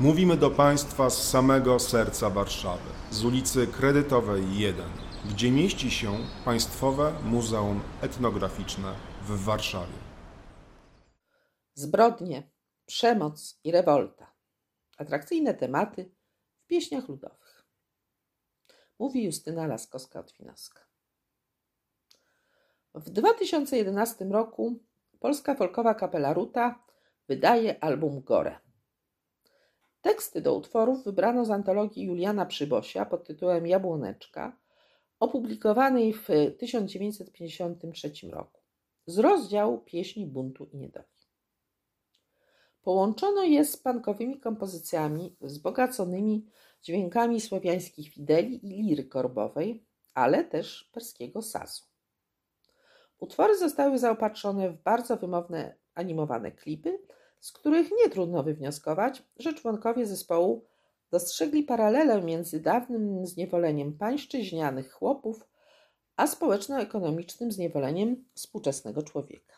Mówimy do Państwa z samego serca Warszawy, z ulicy Kredytowej 1, gdzie mieści się Państwowe Muzeum Etnograficzne w Warszawie. Zbrodnie, przemoc i rewolta. Atrakcyjne tematy w pieśniach ludowych. Mówi Justyna Laskowska-Otwinowska. W 2011 roku polska folkowa kapela Ruta wydaje album Gore. Teksty do utworów wybrano z antologii Juliana Przybosia pod tytułem Jabłoneczka, opublikowanej w 1953 roku, z rozdziału Pieśni buntu i niedoli. Połączono je z pankowymi kompozycjami wzbogaconymi dźwiękami słowiańskich fideli i liry korbowej, ale też perskiego sazu. Utwory zostały zaopatrzone w bardzo wymowne animowane klipy, z których nie trudno wywnioskować, że członkowie zespołu dostrzegli paralelę między dawnym zniewoleniem pańszczyźnianych chłopów a społeczno-ekonomicznym zniewoleniem współczesnego człowieka.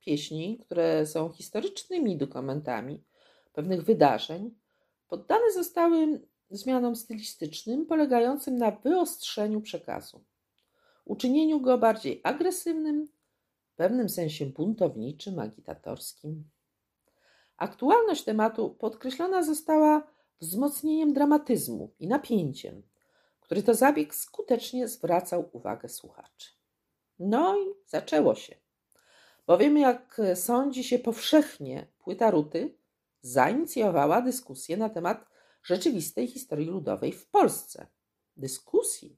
Pieśni, które są historycznymi dokumentami pewnych wydarzeń, poddane zostały zmianom stylistycznym polegającym na wyostrzeniu przekazu, uczynieniu go bardziej agresywnym, w pewnym sensie buntowniczym, agitatorskim. Aktualność tematu podkreślona została wzmocnieniem dramatyzmu i napięciem, który to zabieg skutecznie zwracał uwagę słuchaczy. No i zaczęło się. Bowiem, jak sądzi się powszechnie, płyta Ruty zainicjowała dyskusję na temat rzeczywistej historii ludowej w Polsce. Dyskusji,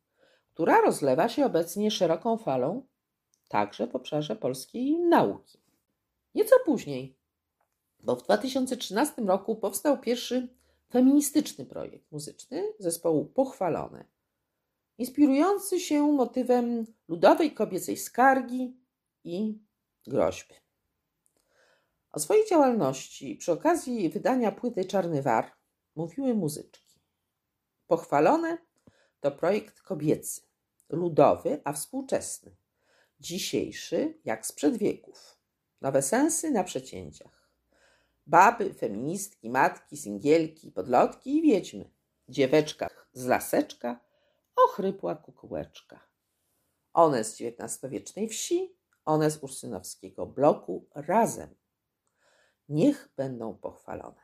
która rozlewa się obecnie szeroką falą, także w obszarze polskiej nauki. Nieco później, bo w 2013 roku powstał pierwszy feministyczny projekt muzyczny zespołu Pochwalone, inspirujący się motywem ludowej kobiecej skargi i groźby. O swojej działalności przy okazji wydania płyty Czarny War mówiły muzyczki. Pochwalone to projekt kobiecy, ludowy, a współczesny, dzisiejszy jak sprzed wieków. Nowe sensy na przecięciach. Baby, feministki, matki, singielki, podlotki i wiedźmy. Dzieweczka z laseczka, ochrypła kukułeczka. One z XIX-wiecznej wsi, one z ursynowskiego bloku razem. Niech będą pochwalone.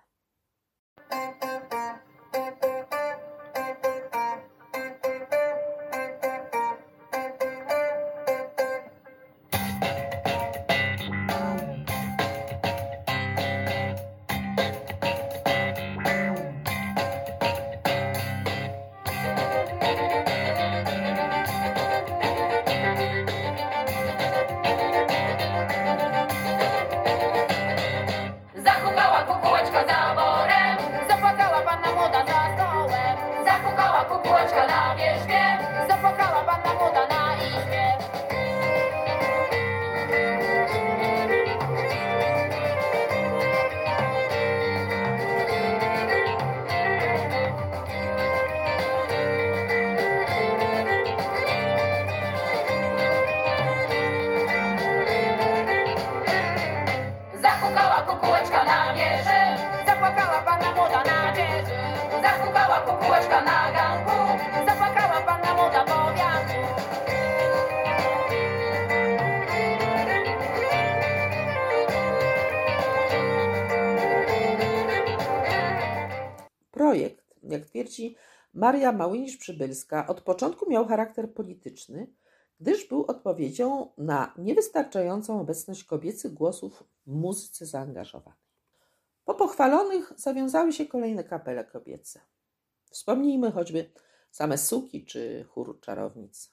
Jak twierdzi Maria Małynisz-Przybylska, od początku miał charakter polityczny, gdyż był odpowiedzią na niewystarczającą obecność kobiecych głosów w muzyce zaangażowanej. Po pochwalonych zawiązały się kolejne kapele kobiece. Wspomnijmy choćby same suki czy chór czarownic.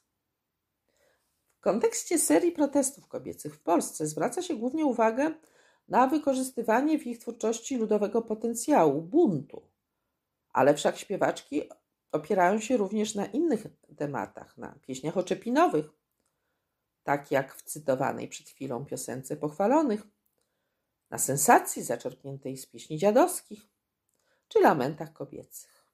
W kontekście serii protestów kobiecych w Polsce zwraca się głównie uwagę na wykorzystywanie w ich twórczości ludowego potencjału, buntu. Ale wszak śpiewaczki opierają się również na innych tematach, na pieśniach oczepinowych, tak jak w cytowanej przed chwilą piosence pochwalonych, na sensacji zaczerpniętej z pieśni dziadowskich czy lamentach kobiecych.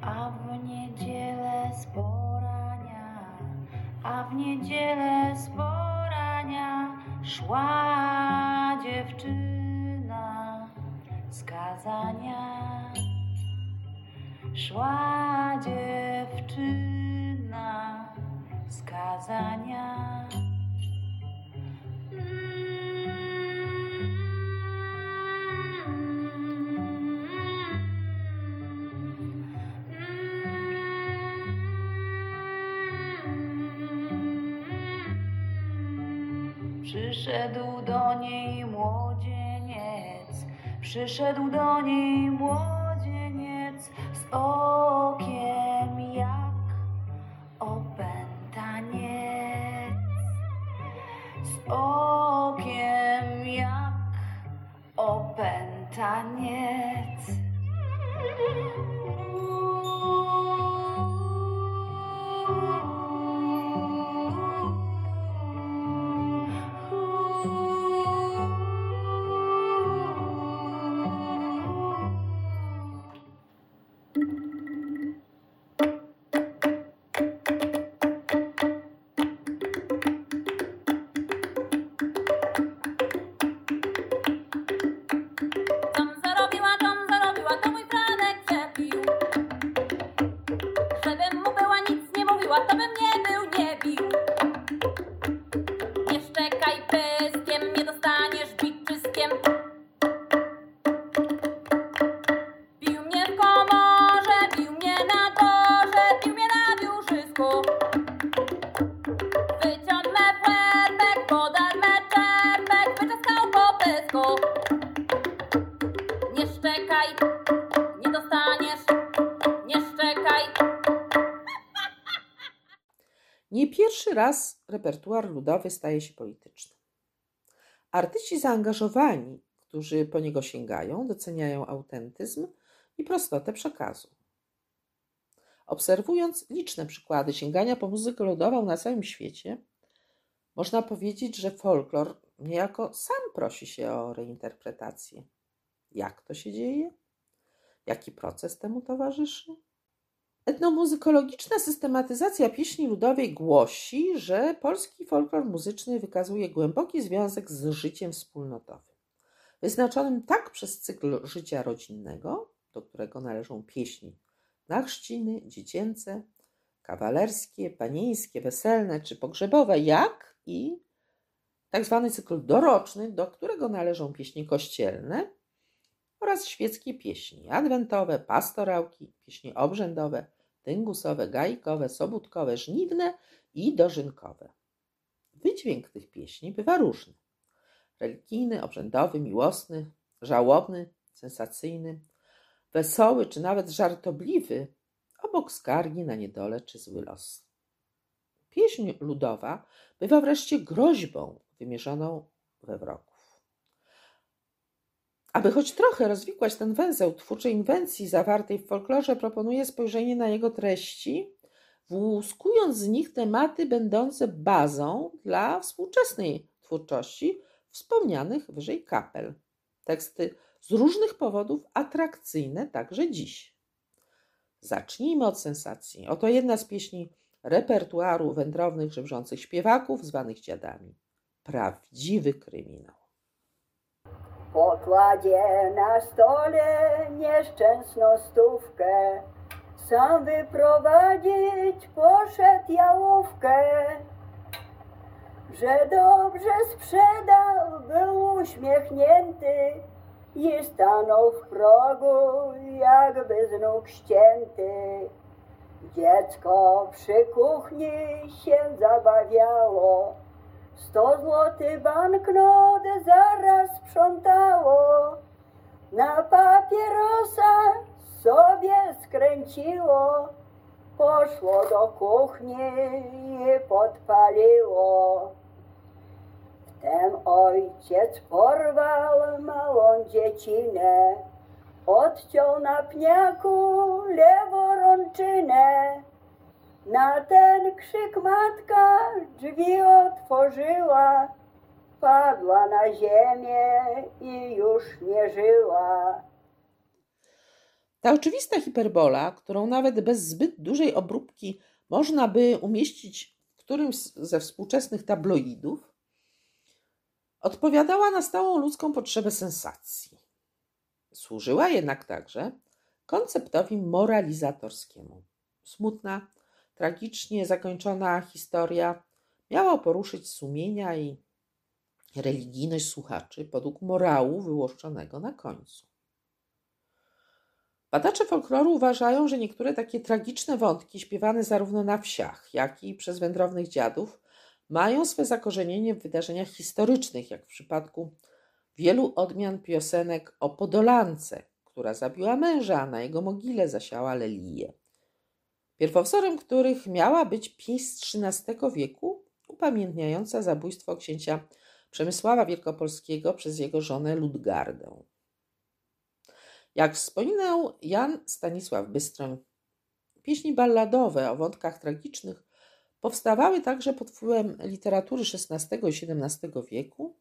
A w niedzielę a w niedzielę z porania szła dziewczyna z kazania. Szła dziewczyna z kazania. Przyszedł do niej młodzieniec, przyszedł do niej młodzieniec z okiem pierwszy raz repertuar ludowy staje się polityczny. Artyści zaangażowani, którzy po niego sięgają, doceniają autentyzm i prostotę przekazu. Obserwując liczne przykłady sięgania po muzykę ludową na całym świecie, można powiedzieć, że folklor niejako sam prosi się o reinterpretację. Jak to się dzieje? Jaki proces temu towarzyszy? Etnomuzykologiczna systematyzacja pieśni ludowej głosi, że polski folklor muzyczny wykazuje głęboki związek z życiem wspólnotowym, wyznaczonym tak przez cykl życia rodzinnego, do którego należą pieśni na chrzciny, dziecięce, kawalerskie, panieńskie, weselne czy pogrzebowe, jak i tak zwany cykl doroczny, do którego należą pieśni kościelne oraz świeckie pieśni adwentowe, pastorałki, pieśni obrzędowe, tyngusowe, gajkowe, sobótkowe, żniwne i dożynkowe. Wydźwięk tych pieśni bywa różny. Religijny, obrzędowy, miłosny, żałobny, sensacyjny, wesoły czy nawet żartobliwy, obok skargi na niedolę czy zły los. Pieśń ludowa bywa wreszcie groźbą wymierzoną we wrogów. Aby choć trochę rozwikłać ten węzeł twórczej inwencji zawartej w folklorze, proponuję spojrzenie na jego treści, włuskując z nich tematy będące bazą dla współczesnej twórczości wspomnianych wyżej kapel. Teksty z różnych powodów atrakcyjne także dziś. Zacznijmy od sensacji. Oto jedna z pieśni repertuaru wędrownych, żebrzących śpiewaków, zwanych dziadami. Prawdziwy kryminał. Pokładzie na stole nieszczęsną stówkę, sam wyprowadzić poszedł jałówkę. że dobrze sprzedał, był uśmiechnięty i stanął w progu, jakby z nóg ścięty. Dziecko przy kuchni się zabawiało, sto złoty banknot zaraz sprzątało. Na papierosa sobie skręciło, poszło do kuchni i podpaliło. Wtem ojciec porwał małą dziecinę, odciął na pniaku leworączynę. Na ten krzyk matka drzwi otworzyła, padła na ziemię i już nie żyła. Ta oczywista hiperbola, którą nawet bez zbyt dużej obróbki można by umieścić w którymś ze współczesnych tabloidów, odpowiadała na stałą ludzką potrzebę sensacji. Służyła jednak także konceptowi moralizatorskiemu. Smutna, tragicznie zakończona historia miała poruszyć sumienia i religijność słuchaczy podług morału wyłoszczonego na końcu. Badacze folkloru uważają, że niektóre takie tragiczne wątki, śpiewane zarówno na wsiach, jak i przez wędrownych dziadów, mają swe zakorzenienie w wydarzeniach historycznych, jak w przypadku wielu odmian piosenek o Podolance, która zabiła męża, a na jego mogile zasiała lelię. Pierwowzorem których miała być pieśń XIII wieku, upamiętniająca zabójstwo księcia Przemysława Wielkopolskiego przez jego żonę Ludgardę. Jak wspominał Jan Stanisław Bystroń, pieśni balladowe o wątkach tragicznych powstawały także pod wpływem literatury XVI i XVII wieku,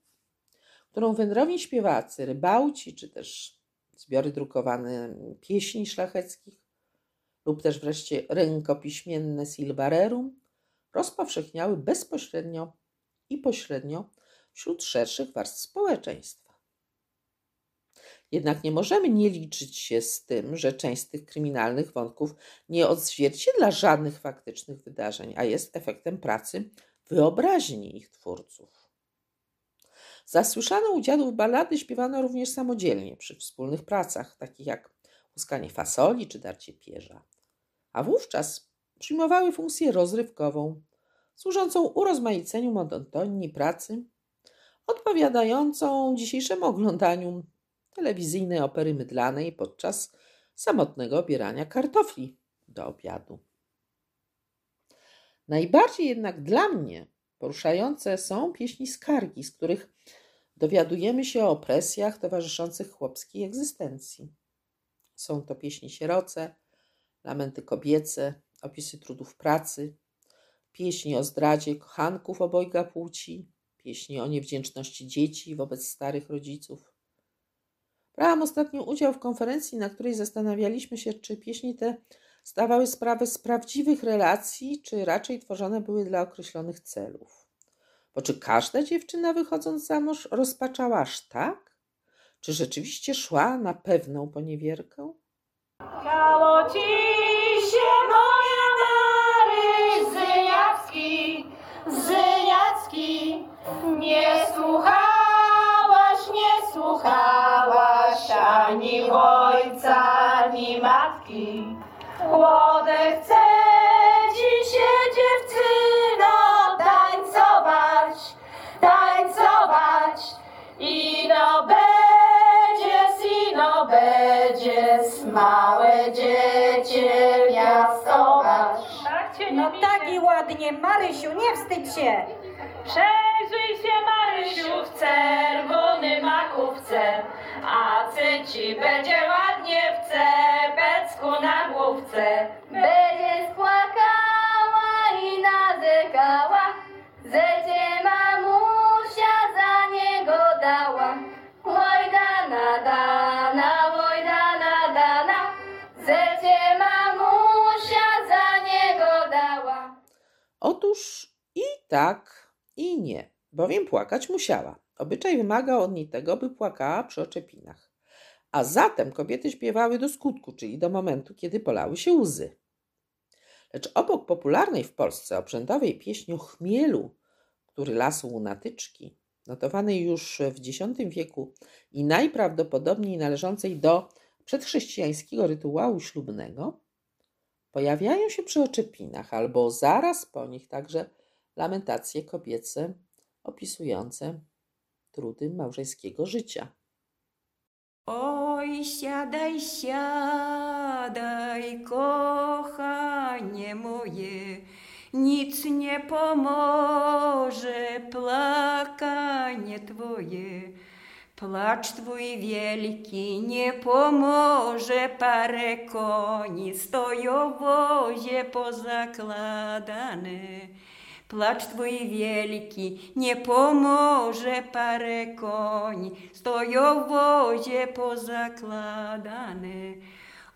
którą wędrowni śpiewacy, rybałci czy też zbiory drukowane pieśni szlacheckich lub też wreszcie rękopiśmienne Silbarerum rozpowszechniały bezpośrednio i pośrednio wśród szerszych warstw społeczeństwa. Jednak nie możemy nie liczyć się z tym, że część z tych kryminalnych wątków nie odzwierciedla żadnych faktycznych wydarzeń, a jest efektem pracy wyobraźni ich twórców. Zasłyszane u dziadów ballady śpiewano również samodzielnie przy wspólnych pracach, takich jak łuskanie fasoli czy darcie pierza, a wówczas przyjmowały funkcję rozrywkową, służącą urozmaiceniu monotonii pracy, odpowiadającą dzisiejszemu oglądaniu telewizyjnej opery mydlanej podczas samotnego obierania kartofli do obiadu. Najbardziej jednak dla mnie poruszające są pieśni skargi, z których dowiadujemy się o opresjach towarzyszących chłopskiej egzystencji. Są to pieśni sieroce, lamenty kobiece, opisy trudów pracy, pieśni o zdradzie kochanków obojga płci, pieśni o niewdzięczności dzieci wobec starych rodziców. Brałam ostatnio udział w konferencji, na której zastanawialiśmy się, czy pieśni te zdawały sprawę z prawdziwych relacji, czy raczej tworzone były dla określonych celów. Bo czy każda dziewczyna wychodząc za mąż rozpaczała aż tak? Czy rzeczywiście szła na pewną poniewierkę? Chciało ci się moja Mary Zyniacki, Zyniacki, nie słuchałaś, nie słuchałaś ani ojca, ani matki. Młode chce ci się dziewczyno małe dziecię piastować. No tak i ładnie, Marysiu, nie wstydź się. Przejrzyj się Marysiu w czerwonym makówce, a ty ci będzie ładnie w cepecku na główce. Otóż i tak, i nie, bowiem płakać musiała. Obyczaj wymagał od niej tego, by płakała przy oczepinach. A zatem kobiety śpiewały do skutku, czyli do momentu, kiedy polały się łzy. Lecz obok popularnej w Polsce obrzędowej pieśni chmielu, który lasł łunatyczki, notowanej już w X wieku i najprawdopodobniej należącej do przedchrześcijańskiego rytuału ślubnego, pojawiają się przy oczepinach albo zaraz po nich także lamentacje kobiece opisujące trudy małżeńskiego życia. Oj, siadaj, siadaj, kochanie moje, nic nie pomoże, plakanie twoje. Плач твой великий не поможе, паре коні стою в воzie позакладане. Плач твой великий не поможе, паре коні стою в wozie pozakładane.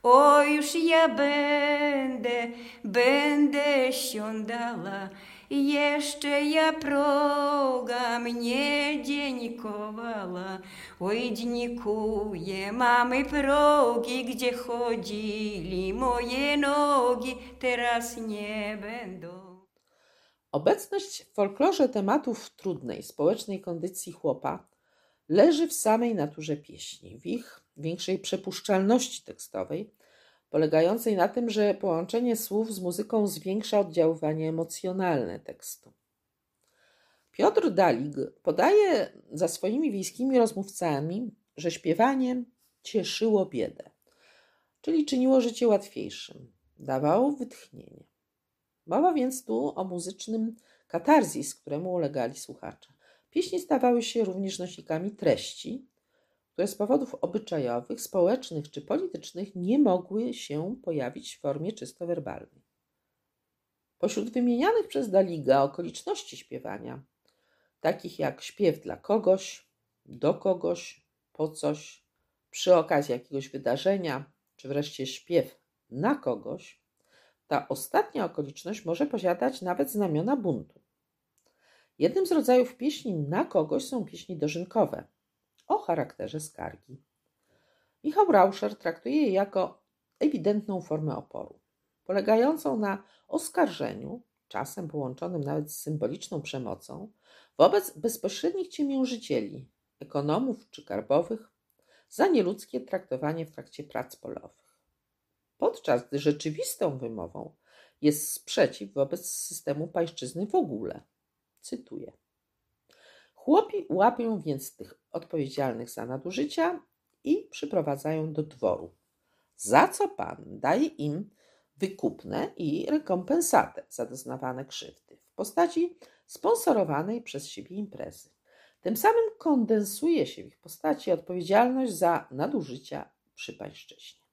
O, już ja będę, będę siądala, jeszcze ja proga mnie dzienikowała. Oj, dziękuję, mamy progi, gdzie chodzili moje nogi, teraz nie będą. Obecność w folklorze tematów trudnej społecznej kondycji chłopa leży w samej naturze pieśni, w ich większej przepuszczalności tekstowej, polegającej na tym, że połączenie słów z muzyką zwiększa oddziaływanie emocjonalne tekstu. Piotr Dalig podaje za swoimi wiejskimi rozmówcami, że śpiewanie cieszyło biedę, czyli czyniło życie łatwiejszym, dawało wytchnienie. Mowa więc tu o muzycznym katarzis, któremu ulegali słuchacze. Pieśni stawały się również nośnikami treści, które z powodów obyczajowych, społecznych czy politycznych nie mogły się pojawić w formie czysto werbalnej. Pośród wymienianych przez Daliga okoliczności śpiewania, takich jak śpiew dla kogoś, do kogoś, po coś, przy okazji jakiegoś wydarzenia, czy wreszcie śpiew na kogoś, ta ostatnia okoliczność może posiadać nawet znamiona buntu. Jednym z rodzajów pieśni na kogoś są pieśni dożynkowe o charakterze skargi. Michał Rauscher traktuje je jako ewidentną formę oporu, polegającą na oskarżeniu, czasem połączonym nawet z symboliczną przemocą, wobec bezpośrednich ciemiężycieli, ekonomów czy karbowych, za nieludzkie traktowanie w trakcie prac polowych. Podczas gdy rzeczywistą wymową jest sprzeciw wobec systemu pańszczyzny w ogóle. Cytuję. Chłopi łapią więc tych odpowiedzialnych za nadużycia i przyprowadzają do dworu, za co pan daje im wykupne i rekompensatę za doznawane krzywdy w postaci sponsorowanej przez siebie imprezy. Tym samym kondensuje się w ich postaci odpowiedzialność za nadużycia przy pańszczyźnie.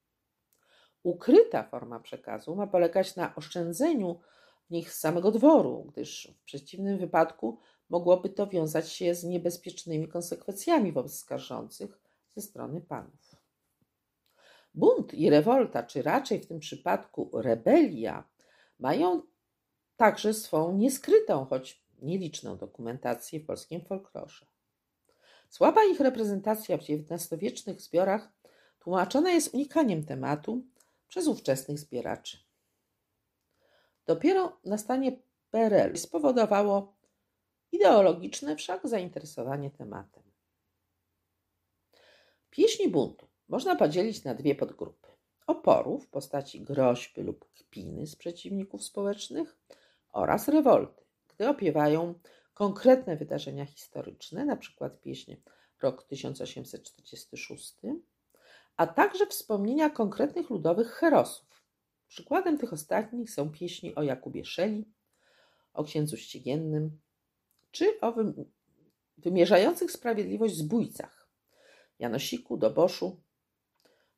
Ukryta forma przekazu ma polegać na oszczędzeniu w nich samego dworu, gdyż w przeciwnym wypadku mogłoby to wiązać się z niebezpiecznymi konsekwencjami wobec skarżących ze strony panów. Bunt i rewolta, czy raczej w tym przypadku rebelia, mają także swą nieskrytą, choć nieliczną dokumentację w polskim folklorze. Słaba ich reprezentacja w XIX-wiecznych zbiorach tłumaczona jest unikaniem tematu przez ówczesnych zbieraczy. Dopiero nastanie PRL spowodowało ideologiczne wszak zainteresowanie tematem. Pieśni buntu można podzielić na dwie podgrupy. Oporu w postaci groźby lub kpiny z przeciwników społecznych oraz rewolty, gdy opiewają konkretne wydarzenia historyczne, np. pieśń rok 1846, a także wspomnienia konkretnych ludowych herosów. Przykładem tych ostatnich są pieśni o Jakubie Szeli, o księdzu ściegiennym, czy o wymierzających sprawiedliwość zbójcach Janosiku, Doboszu,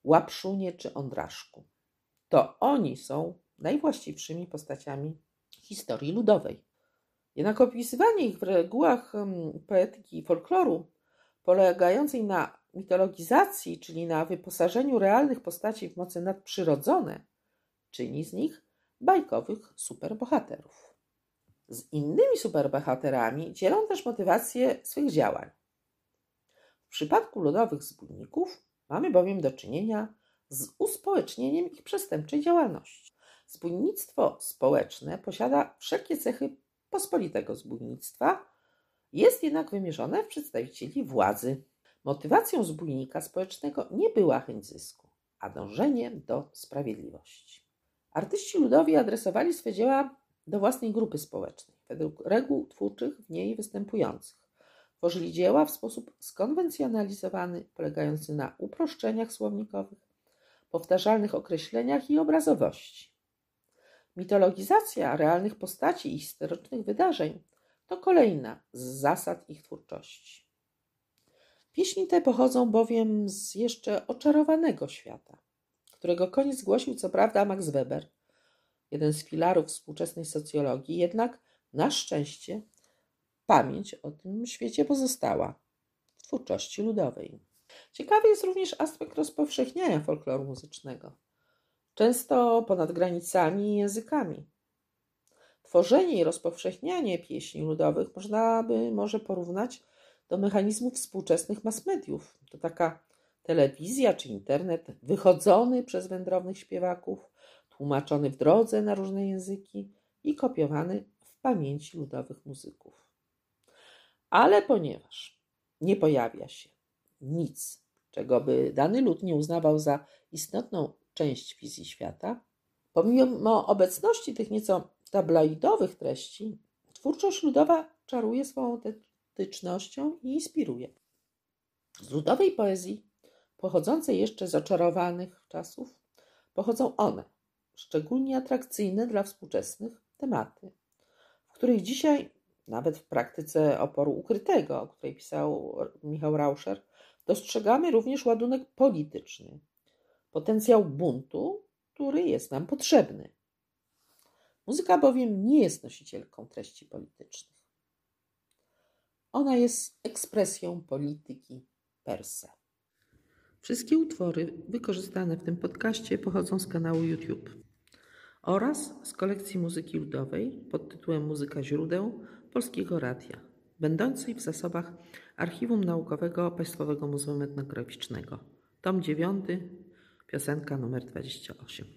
Łapszunie czy Ondraszku. To oni są najwłaściwszymi postaciami historii ludowej. Jednak opisywanie ich w regułach poetyki i folkloru, polegającej na mitologizacji, czyli na wyposażeniu realnych postaci w moce nadprzyrodzone, czyni z nich bajkowych superbohaterów. Z innymi superbohaterami dzielą też motywację swych działań. W przypadku ludowych zbójników mamy bowiem do czynienia z uspołecznieniem ich przestępczej działalności. Zbójnictwo społeczne posiada wszelkie cechy pospolitego zbójnictwa, Jest jednak wymierzone w przedstawicieli władzy. Motywacją zbójnika społecznego nie była chęć zysku, a dążenie do sprawiedliwości. Artyści ludowi adresowali swe dzieła do własnej grupy społecznej, według reguł twórczych w niej występujących. Tworzyli dzieła w sposób skonwencjonalizowany, polegający na uproszczeniach słownikowych, powtarzalnych określeniach i obrazowości. Mitologizacja realnych postaci i historycznych wydarzeń to kolejna z zasad ich twórczości. Pieśni te pochodzą bowiem z jeszcze oczarowanego świata, którego koniec głosił co prawda Max Weber, jeden z filarów współczesnej socjologii, jednak na szczęście pamięć o tym świecie pozostała w twórczości ludowej. Ciekawy jest również aspekt rozpowszechniania folkloru muzycznego, często ponad granicami i językami. Tworzenie i rozpowszechnianie pieśni ludowych można by może porównać do mechanizmów współczesnych mass mediów. To taka telewizja czy internet wychodzony przez wędrownych śpiewaków, tłumaczony w drodze na różne języki i kopiowany w pamięci ludowych muzyków. Ale ponieważ nie pojawia się nic, czego by dany lud nie uznawał za istotną część wizji świata, pomimo obecności tych nieco tabloidowych treści, twórczość ludowa czaruje swoją autentycznością i inspiruje. Z ludowej poezji, pochodzącej jeszcze z oczarowanych czasów, pochodzą one, szczególnie atrakcyjne dla współczesnych tematy, w których dzisiaj, nawet w praktyce oporu ukrytego, o której pisał Michał Rauscher, dostrzegamy również ładunek polityczny, potencjał buntu, który jest nam potrzebny. Muzyka bowiem nie jest nosicielką treści politycznych. Ona jest ekspresją polityki per se. Wszystkie utwory wykorzystane w tym podcaście pochodzą z kanału YouTube oraz z kolekcji muzyki ludowej pod tytułem Muzyka źródeł Polskiego Radia, będącej w zasobach Archiwum Naukowego Państwowego Muzeum Etnograficznego. Tom 9, piosenka numer 28.